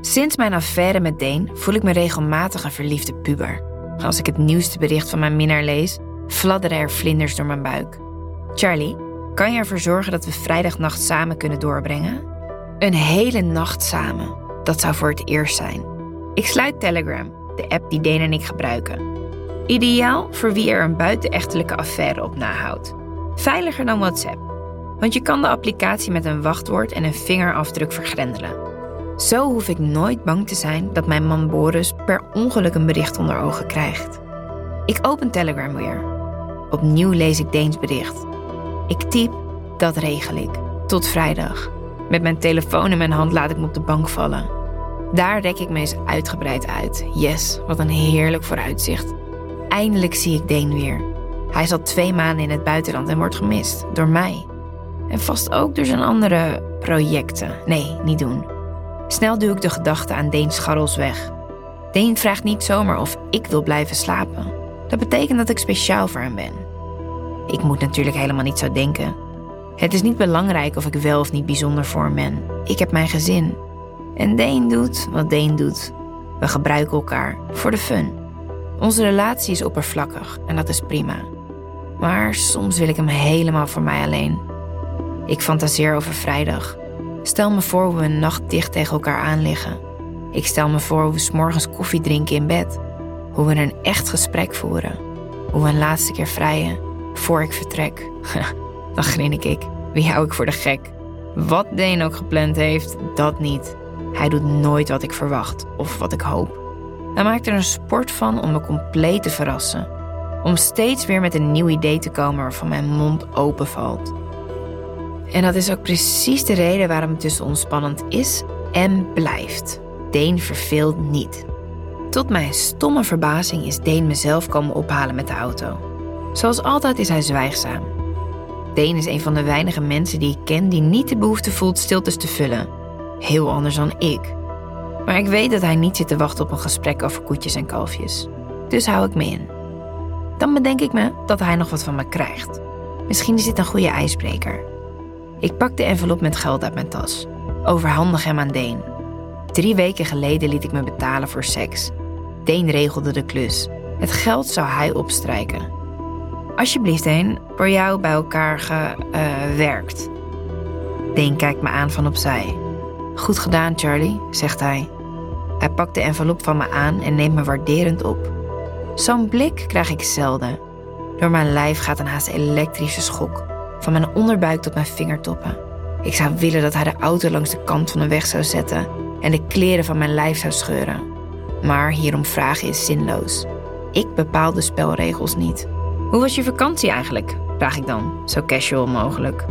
Sinds mijn affaire met Deen voel ik me regelmatig een verliefde puber. Als ik het nieuwste bericht van mijn minnaar lees, fladderen er vlinders door mijn buik. Charlie, kan je ervoor zorgen dat we vrijdagnacht samen kunnen doorbrengen? Een hele nacht samen. Dat zou voor het eerst zijn. Ik sluit Telegram, de app die Deen en ik gebruiken. Ideaal voor wie er een buitenechtelijke affaire op nahoudt. Veiliger dan WhatsApp, want je kan de applicatie met een wachtwoord en een vingerafdruk vergrendelen. Zo hoef ik nooit bang te zijn dat mijn man Boris per ongeluk een bericht onder ogen krijgt. Ik open Telegram weer. Opnieuw lees ik Deens bericht. Ik typ, dat regel ik. Tot vrijdag. Met mijn telefoon in mijn hand laat ik me op de bank vallen. Daar rek ik me eens uitgebreid uit. Yes, wat een heerlijk vooruitzicht. Eindelijk zie ik Deen weer. Hij al twee maanden in het buitenland en wordt gemist. Door mij. En vast ook door zijn andere projecten. Nee, niet doen. Snel duw ik de gedachte aan Deens scharrels weg. Deen vraagt niet zomaar of ik wil blijven slapen. Dat betekent dat ik speciaal voor hem ben. Ik moet natuurlijk helemaal niet zo denken. Het is niet belangrijk of ik wel of niet bijzonder voor hem ben. Ik heb mijn gezin. En Deen doet wat Deen doet. We gebruiken elkaar voor de fun. Onze relatie is oppervlakkig en dat is prima. Maar soms wil ik hem helemaal voor mij alleen. Ik fantaseer over vrijdag. Stel me voor hoe we een nacht dicht tegen elkaar aan liggen. Ik stel me voor hoe we s'morgens koffie drinken in bed. Hoe we een echt gesprek voeren. Hoe we een laatste keer vrijen voor ik vertrek. Dan grin ik ik. Wie hou ik voor de gek? Wat Deen ook gepland heeft, dat niet. Hij doet nooit wat ik verwacht of wat ik hoop. Hij maakt er een sport van om me compleet te verrassen. Om steeds weer met een nieuw idee te komen waarvan mijn mond open valt. En dat is ook precies de reden waarom het tussen ons spannend is en blijft. Deen verveelt niet. Tot mijn stomme verbazing is Deen mezelf komen ophalen met de auto. Zoals altijd is hij zwijgzaam. Deen is een van de weinige mensen die ik ken die niet de behoefte voelt stiltes te vullen. Heel anders dan ik. Maar ik weet dat hij niet zit te wachten op een gesprek over koetjes en kalfjes. Dus hou ik me in. Dan bedenk ik me dat hij nog wat van me krijgt. Misschien is dit een goede ijsbreker. Ik pak de envelop met geld uit mijn tas. Overhandig hem aan Deen. Drie weken geleden liet ik me betalen voor seks. Deen regelde de klus. Het geld zou hij opstrijken. Alsjeblieft, Deen, voor jou bij elkaar gewerkt. Uh, Deen kijkt me aan van opzij. Goed gedaan, Charlie, zegt hij. Hij pakt de envelop van me aan en neemt me waarderend op. Zo'n blik krijg ik zelden. Door mijn lijf gaat een haast elektrische schok. Van mijn onderbuik tot mijn vingertoppen. Ik zou willen dat hij de auto langs de kant van de weg zou zetten en de kleren van mijn lijf zou scheuren. Maar hierom vragen is zinloos. Ik bepaal de spelregels niet. Hoe was je vakantie eigenlijk? vraag ik dan, zo casual mogelijk.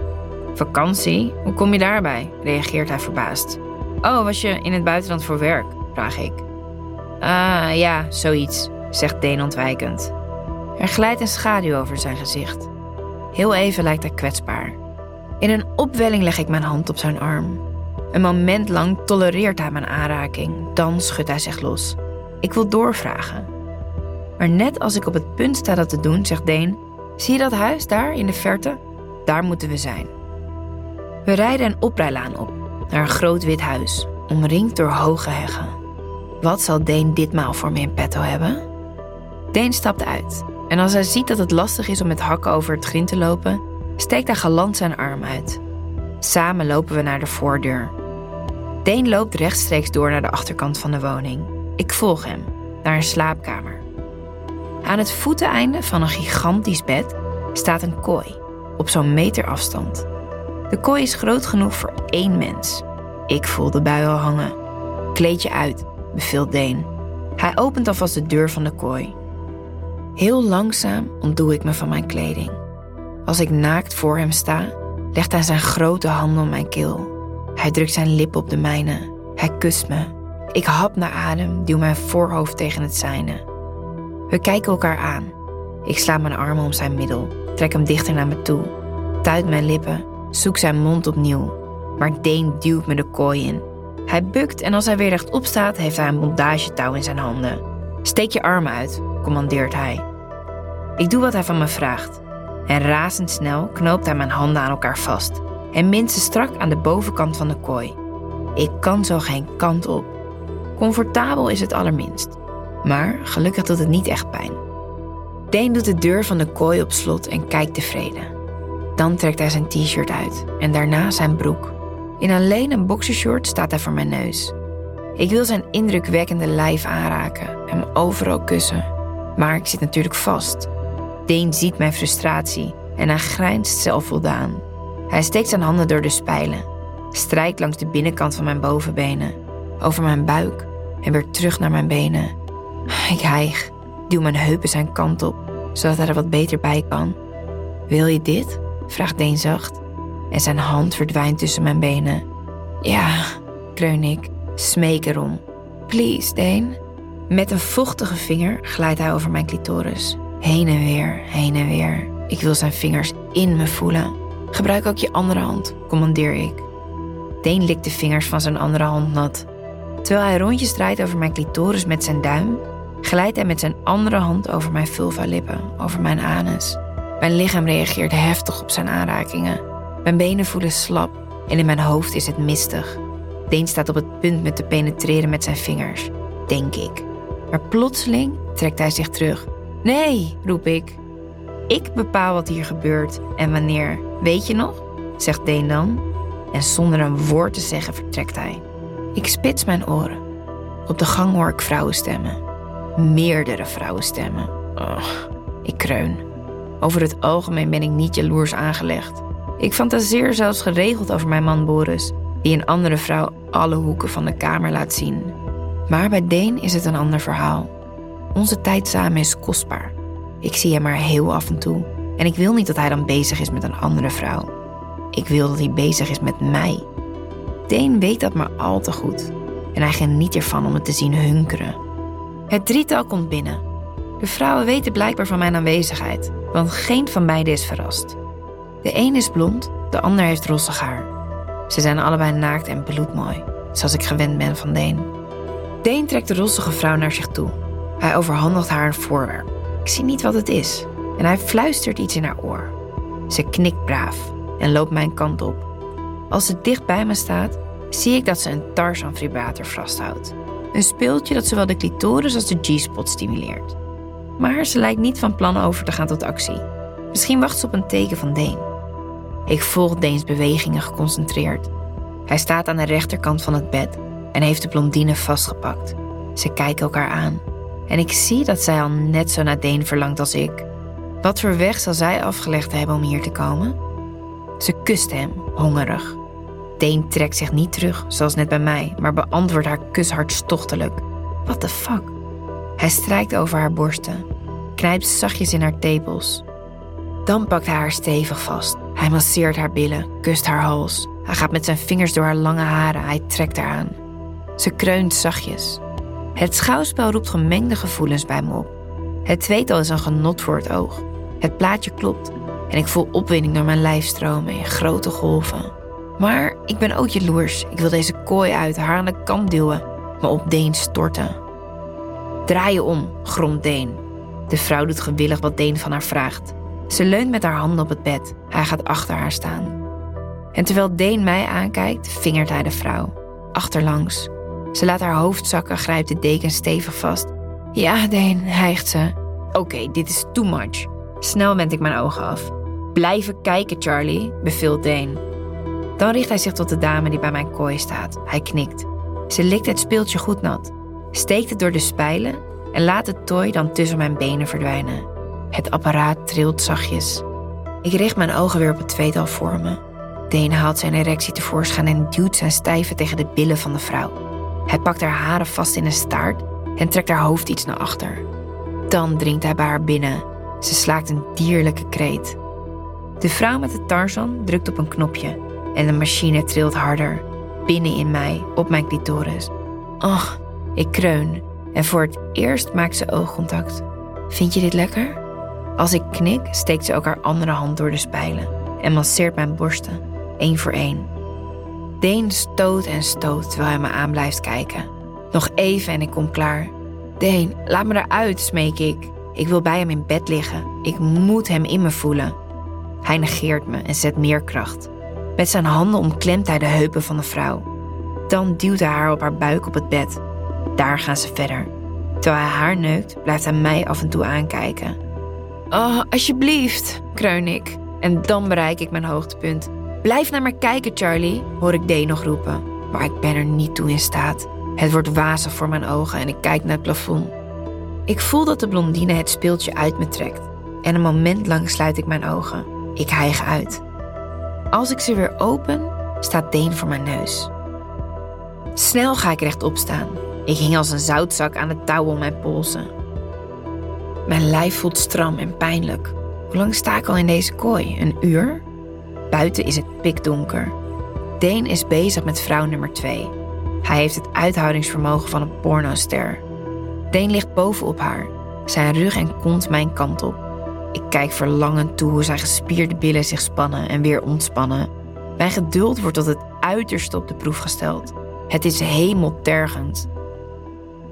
Vakantie? Hoe kom je daarbij? reageert hij verbaasd. Oh, was je in het buitenland voor werk? vraag ik. Ah, ja, zoiets, zegt Deen ontwijkend. Er glijdt een schaduw over zijn gezicht. Heel even lijkt hij kwetsbaar. In een opwelling leg ik mijn hand op zijn arm. Een moment lang tolereert hij mijn aanraking, dan schudt hij zich los. Ik wil doorvragen. Maar net als ik op het punt sta dat te doen, zegt Deen: Zie je dat huis daar in de verte? Daar moeten we zijn. We rijden een oprijlaan op naar een groot wit huis, omringd door hoge heggen. Wat zal Deen ditmaal voor me in petto hebben? Deen stapt uit en als hij ziet dat het lastig is om met hakken over het grind te lopen, steekt hij galant zijn arm uit. Samen lopen we naar de voordeur. Deen loopt rechtstreeks door naar de achterkant van de woning. Ik volg hem, naar een slaapkamer. Aan het voeteneinde van een gigantisch bed staat een kooi, op zo'n meter afstand. De kooi is groot genoeg voor één mens. Ik voel de bui al hangen. Kleed je uit, beveelt Deen. Hij opent alvast de deur van de kooi. Heel langzaam ontdoe ik me van mijn kleding. Als ik naakt voor hem sta, legt hij zijn grote handen om mijn keel. Hij drukt zijn lip op de mijne. Hij kust me. Ik hap naar adem, duw mijn voorhoofd tegen het zijne. We kijken elkaar aan. Ik sla mijn armen om zijn middel, trek hem dichter naar me toe, tuit mijn lippen, zoek zijn mond opnieuw. Maar Deen duwt me de kooi in. Hij bukt en als hij weer rechtop staat, heeft hij een bondagetouw in zijn handen. Steek je armen uit, commandeert hij. Ik doe wat hij van me vraagt. En razendsnel knoopt hij mijn handen aan elkaar vast en mint ze strak aan de bovenkant van de kooi. Ik kan zo geen kant op. Comfortabel is het allerminst. Maar gelukkig doet het niet echt pijn. Deen doet de deur van de kooi op slot en kijkt tevreden. Dan trekt hij zijn t-shirt uit en daarna zijn broek. In alleen een boxershort staat hij voor mijn neus. Ik wil zijn indrukwekkende lijf aanraken, hem overal kussen. Maar ik zit natuurlijk vast. Deen ziet mijn frustratie en hij grijnst zelfvoldaan. Hij steekt zijn handen door de spijlen, strijkt langs de binnenkant van mijn bovenbenen, over mijn buik en weer terug naar mijn benen. Ik hijg, duw mijn heupen zijn kant op, zodat hij er wat beter bij kan. Wil je dit? vraagt Deen zacht. En zijn hand verdwijnt tussen mijn benen. Ja, kreun ik, smeek erom. Please, Deen. Met een vochtige vinger glijdt hij over mijn clitoris. Heen en weer, heen en weer. Ik wil zijn vingers in me voelen. Gebruik ook je andere hand, commandeer ik. Deen likt de vingers van zijn andere hand nat. Terwijl hij rondjes draait over mijn clitoris met zijn duim, glijdt hij met zijn andere hand over mijn vulva-lippen, over mijn anus. Mijn lichaam reageert heftig op zijn aanrakingen. Mijn benen voelen slap en in mijn hoofd is het mistig. Deen staat op het punt me te penetreren met zijn vingers, denk ik. Maar plotseling trekt hij zich terug. Nee, roep ik. Ik bepaal wat hier gebeurt en wanneer. Weet je nog? zegt Deen dan. En zonder een woord te zeggen vertrekt hij. Ik spits mijn oren. Op de gang hoor ik vrouwenstemmen. Meerdere vrouwenstemmen. Oh, ik kreun. Over het algemeen ben ik niet jaloers aangelegd. Ik fantaseer zelfs geregeld over mijn man Boris, die een andere vrouw alle hoeken van de kamer laat zien. Maar bij Deen is het een ander verhaal. Onze tijd samen is kostbaar. Ik zie hem maar heel af en toe. En ik wil niet dat hij dan bezig is met een andere vrouw. Ik wil dat hij bezig is met mij. Deen weet dat maar al te goed. En hij geniet ervan om het te zien hunkeren. Het drietal komt binnen. De vrouwen weten blijkbaar van mijn aanwezigheid, want geen van beiden is verrast. De een is blond, de ander heeft rossig haar. Ze zijn allebei naakt en bloedmooi, zoals ik gewend ben van Deen. Deen trekt de rossige vrouw naar zich toe. Hij overhandigt haar een voorwerp. Ik zie niet wat het is. En hij fluistert iets in haar oor. Ze knikt braaf en loopt mijn kant op. Als ze dicht bij me staat, zie ik dat ze een Tarzan-vibrator vasthoudt. Een speeltje dat zowel de clitoris als de G-spot stimuleert. Maar ze lijkt niet van plan over te gaan tot actie. Misschien wacht ze op een teken van Deen. Ik volg Deens bewegingen geconcentreerd. Hij staat aan de rechterkant van het bed en heeft de blondine vastgepakt. Ze kijken elkaar aan. En ik zie dat zij al net zo naar Deen verlangt als ik. Wat voor weg zal zij afgelegd hebben om hier te komen? Ze kust hem, hongerig. Deen trekt zich niet terug, zoals net bij mij, maar beantwoordt haar kus hartstochtelijk. What the fuck? Hij strijkt over haar borsten, knijpt zachtjes in haar tepels. Dan pakt hij haar stevig vast. Hij masseert haar billen, kust haar hals. Hij gaat met zijn vingers door haar lange haren, hij trekt haar aan. Ze kreunt zachtjes. Het schouwspel roept gemengde gevoelens bij me op. Het tweetal is een genot voor het oog. Het plaatje klopt en ik voel opwinding door mijn lijf stromen in grote golven. Maar ik ben ook jaloers. Ik wil deze kooi uit, haar aan de kant duwen, me op Deen storten. Draai je om, gromt Deen. De vrouw doet gewillig wat Deen van haar vraagt. Ze leunt met haar handen op het bed. Hij gaat achter haar staan. En terwijl Deen mij aankijkt, vingert hij de vrouw. Achterlangs. Ze laat haar hoofd zakken, grijpt de deken stevig vast. Ja, Deen, hijgt ze. Oké, dit is too much. Snel wend ik mijn ogen af. Blijven kijken, Charlie, beveelt Deen. Dan richt hij zich tot de dame die bij mijn kooi staat. Hij knikt. Ze likt het speeltje goed nat, steekt het door de spijlen en laat het tooi dan tussen mijn benen verdwijnen. Het apparaat trilt zachtjes. Ik richt mijn ogen weer op het tweetal voor me. Deen haalt zijn erectie tevoorschijn en duwt zijn stijve tegen de billen van de vrouw. Hij pakt haar haren vast in een staart en trekt haar hoofd iets naar achter. Dan dringt hij bij haar binnen. Ze slaakt een dierlijke kreet. De vrouw met de Tarzan drukt op een knopje en de machine trilt harder. Binnen in mij, op mijn clitoris. Ach, ik kreun en voor het eerst maakt ze oogcontact. Vind je dit lekker? Als ik knik, steekt ze ook haar andere hand door de spijlen en masseert mijn borsten, één voor één. Deen stoot en stoot terwijl hij me aan blijft kijken. Nog even en ik kom klaar. Deen, laat me eruit, smeek ik. Ik wil bij hem in bed liggen. Ik moet hem in me voelen. Hij negeert me en zet meer kracht. Met zijn handen omklemt hij de heupen van de vrouw. Dan duwt hij haar op haar buik op het bed. Daar gaan ze verder. Terwijl hij haar neukt, blijft hij mij af en toe aankijken. Oh, alsjeblieft, kreun ik. En dan bereik ik mijn hoogtepunt. Blijf naar me kijken, Charlie, hoor ik Dee nog roepen. Maar ik ben er niet toe in staat. Het wordt wazig voor mijn ogen en ik kijk naar het plafond. Ik voel dat de blondine het speeltje uit me trekt. En een moment lang sluit ik mijn ogen. Ik hijg uit. Als ik ze weer open, staat Deen voor mijn neus. Snel ga ik rechtop staan. Ik hing als een zoutzak aan de touw om mijn polsen. Mijn lijf voelt stram en pijnlijk. Hoe lang sta ik al in deze kooi? Een uur? Buiten is het pikdonker. Deen is bezig met vrouw nummer 2. Hij heeft het uithoudingsvermogen van een pornoster. Deen ligt bovenop haar, zijn rug en kont mijn kant op. Ik kijk verlangend toe hoe zijn gespierde billen zich spannen en weer ontspannen. Mijn geduld wordt tot het uiterste op de proef gesteld. Het is hemeltergend.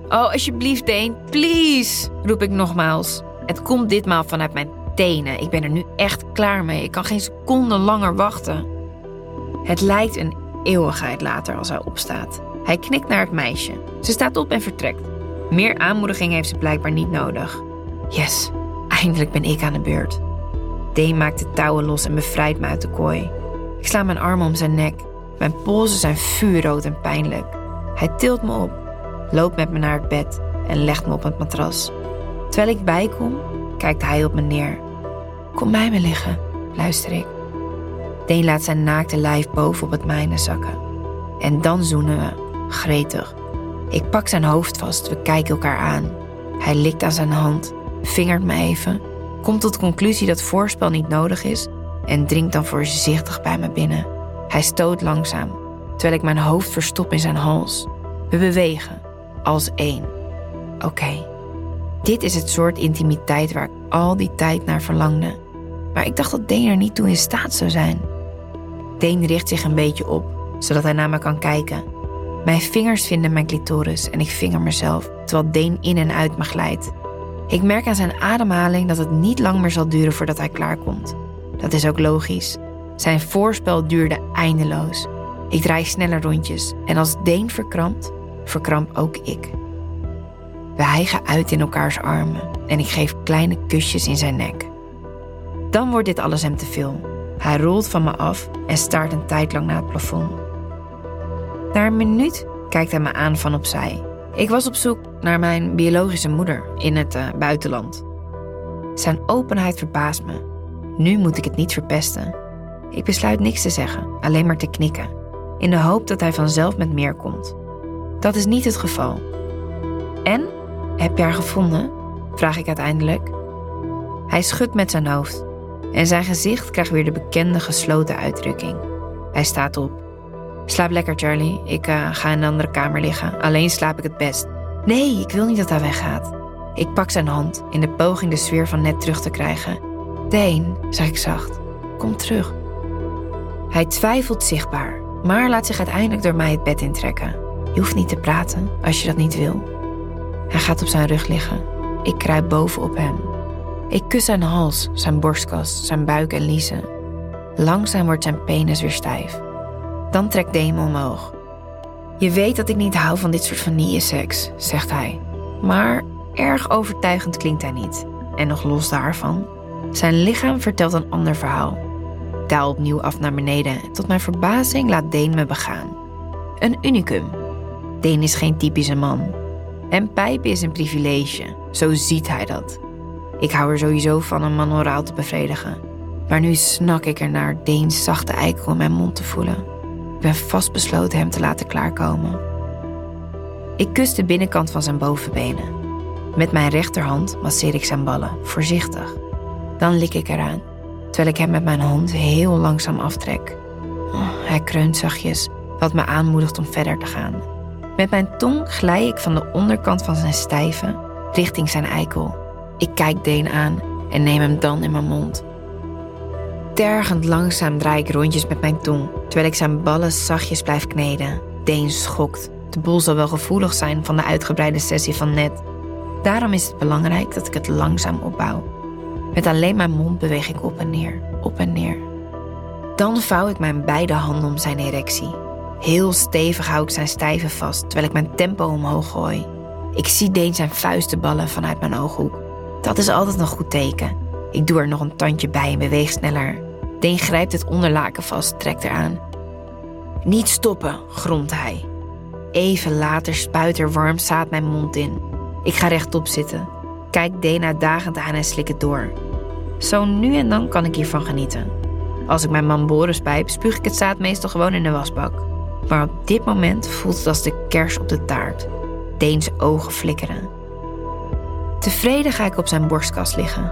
Oh, alsjeblieft, Deen, please, roep ik nogmaals. Het komt ditmaal vanuit mijn Ik ben er nu echt klaar mee. Ik kan geen seconde langer wachten. Het lijkt een eeuwigheid later als hij opstaat. Hij knikt naar het meisje. Ze staat op en vertrekt. Meer aanmoediging heeft ze blijkbaar niet nodig. Yes, eindelijk ben ik aan de beurt. Deen maakt de touwen los en bevrijdt me uit de kooi. Ik sla mijn armen om zijn nek. Mijn polsen zijn vuurrood en pijnlijk. Hij tilt me op, loopt met me naar het bed en legt me op het matras. Terwijl ik bijkom, kijkt hij op me neer. Kom bij me liggen, luister ik. Deen laat zijn naakte lijf boven op het mijne zakken. En dan zoenen we, gretig. Ik pak zijn hoofd vast, we kijken elkaar aan. Hij likt aan zijn hand, vingert me even, komt tot de conclusie dat voorspel niet nodig is en dringt dan voorzichtig bij me binnen. Hij stoot langzaam, terwijl ik mijn hoofd verstop in zijn hals. We bewegen, als één. Oké, dit is het soort intimiteit waar ik al die tijd naar verlangde. Maar ik dacht dat Deen er niet toe in staat zou zijn. Deen richt zich een beetje op, zodat hij naar me kan kijken. Mijn vingers vinden mijn clitoris en ik vinger mezelf, terwijl Deen in en uit me glijdt. Ik merk aan zijn ademhaling dat het niet lang meer zal duren voordat hij klaarkomt. Dat is ook logisch. Zijn voorspel duurde eindeloos. Ik draai sneller rondjes en als Deen verkrampt, verkramp ook ik. We hijgen uit in elkaars armen en ik geef kleine kusjes in zijn nek. Dan wordt dit alles hem te veel. Hij rolt van me af en staart een tijd lang naar het plafond. Na een minuut kijkt hij me aan van opzij. Ik was op zoek naar mijn biologische moeder in het uh, buitenland. Zijn openheid verbaast me. Nu moet ik het niet verpesten. Ik besluit niks te zeggen, alleen maar te knikken, in de hoop dat hij vanzelf met meer komt. Dat is niet het geval. En? Heb je haar gevonden? vraag ik uiteindelijk. Hij schudt met zijn hoofd en zijn gezicht krijgt weer de bekende gesloten uitdrukking. Hij staat op. Slaap lekker, Charlie. Ik uh, ga in een andere kamer liggen. Alleen slaap ik het best. Nee, ik wil niet dat hij weggaat. Ik pak zijn hand in de poging de sfeer van net terug te krijgen. Deen, zeg ik zacht, kom terug. Hij twijfelt zichtbaar, maar laat zich uiteindelijk door mij het bed intrekken. Je hoeft niet te praten als je dat niet wil. Hij gaat op zijn rug liggen. Ik kruip bovenop hem. Ik kus zijn hals, zijn borstkas, zijn buik en liezen. Langzaam wordt zijn penis weer stijf. Dan trekt Dame omhoog. Je weet dat ik niet hou van dit soort vanille-seks, zegt hij. Maar erg overtuigend klinkt hij niet. En nog los daarvan, zijn lichaam vertelt een ander verhaal. Daal opnieuw af naar beneden. Tot mijn verbazing laat Deen me begaan. Een unicum. Deen is geen typische man. En pijpen is een privilege. Zo ziet hij dat. Ik hou er sowieso van een man oraal te bevredigen. Maar nu snak ik er naar Deens zachte eikel in mijn mond te voelen. Ik ben vastbesloten hem te laten klaarkomen. Ik kus de binnenkant van zijn bovenbenen. Met mijn rechterhand masseer ik zijn ballen, voorzichtig. Dan lik ik eraan, terwijl ik hem met mijn hand heel langzaam aftrek. Oh, hij kreunt zachtjes, wat me aanmoedigt om verder te gaan. Met mijn tong glij ik van de onderkant van zijn stijve richting zijn eikel. Ik kijk Deen aan en neem hem dan in mijn mond. Tergend langzaam draai ik rondjes met mijn tong, terwijl ik zijn ballen zachtjes blijf kneden. Deen schokt. De boel zal wel gevoelig zijn van de uitgebreide sessie van net. Daarom is het belangrijk dat ik het langzaam opbouw. Met alleen mijn mond beweeg ik op en neer, op en neer. Dan vouw ik mijn beide handen om zijn erectie. Heel stevig hou ik zijn stijve vast, terwijl ik mijn tempo omhoog gooi. Ik zie Deen zijn vuisten ballen vanuit mijn ooghoek. Dat is altijd een goed teken. Ik doe er nog een tandje bij en beweeg sneller. Deen grijpt het onderlaken vast, trekt eraan. Niet stoppen, gromt hij. Even later spuit er warm zaad mijn mond in. Ik ga rechtop zitten. Kijk Deen uitdagend aan en slik het door. Zo nu en dan kan ik hiervan genieten. Als ik mijn man Boris pijp, spuug ik het zaad meestal gewoon in de wasbak. Maar op dit moment voelt het als de kers op de taart. Deens ogen flikkeren. Tevreden ga ik op zijn borstkast liggen.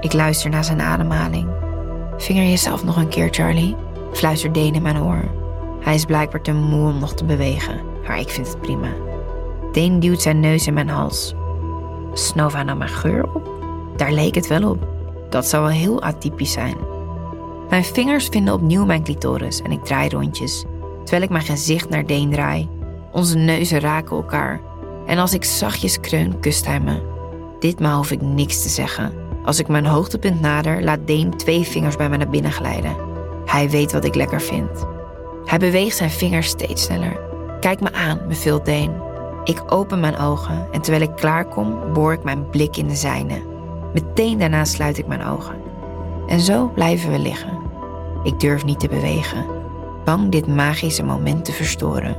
Ik luister naar zijn ademhaling. Vinger jezelf nog een keer, Charlie, fluistert Deen in mijn oor. Hij is blijkbaar te moe om nog te bewegen, maar ik vind het prima. Deen duwt zijn neus in mijn hals. Snoof hij nou mijn geur op? Daar leek het wel op. Dat zou wel heel atypisch zijn. Mijn vingers vinden opnieuw mijn clitoris en ik draai rondjes, terwijl ik mijn gezicht naar Deen draai. Onze neuzen raken elkaar en als ik zachtjes kreun, kust hij me. Ditmaal hoef ik niks te zeggen. Als ik mijn hoogtepunt nader, laat Deen twee vingers bij me naar binnen glijden. Hij weet wat ik lekker vind. Hij beweegt zijn vingers steeds sneller. Kijk me aan, beveelt Deen. Ik open mijn ogen en terwijl ik klaarkom, boor ik mijn blik in de zijne. Meteen daarna sluit ik mijn ogen. En zo blijven we liggen. Ik durf niet te bewegen, bang dit magische moment te verstoren.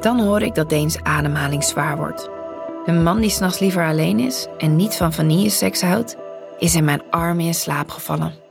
Dan hoor ik dat Deens ademhaling zwaar wordt. Een man die s'nachts liever alleen is en niet van vanilleseks houdt, is in mijn armen in slaap gevallen.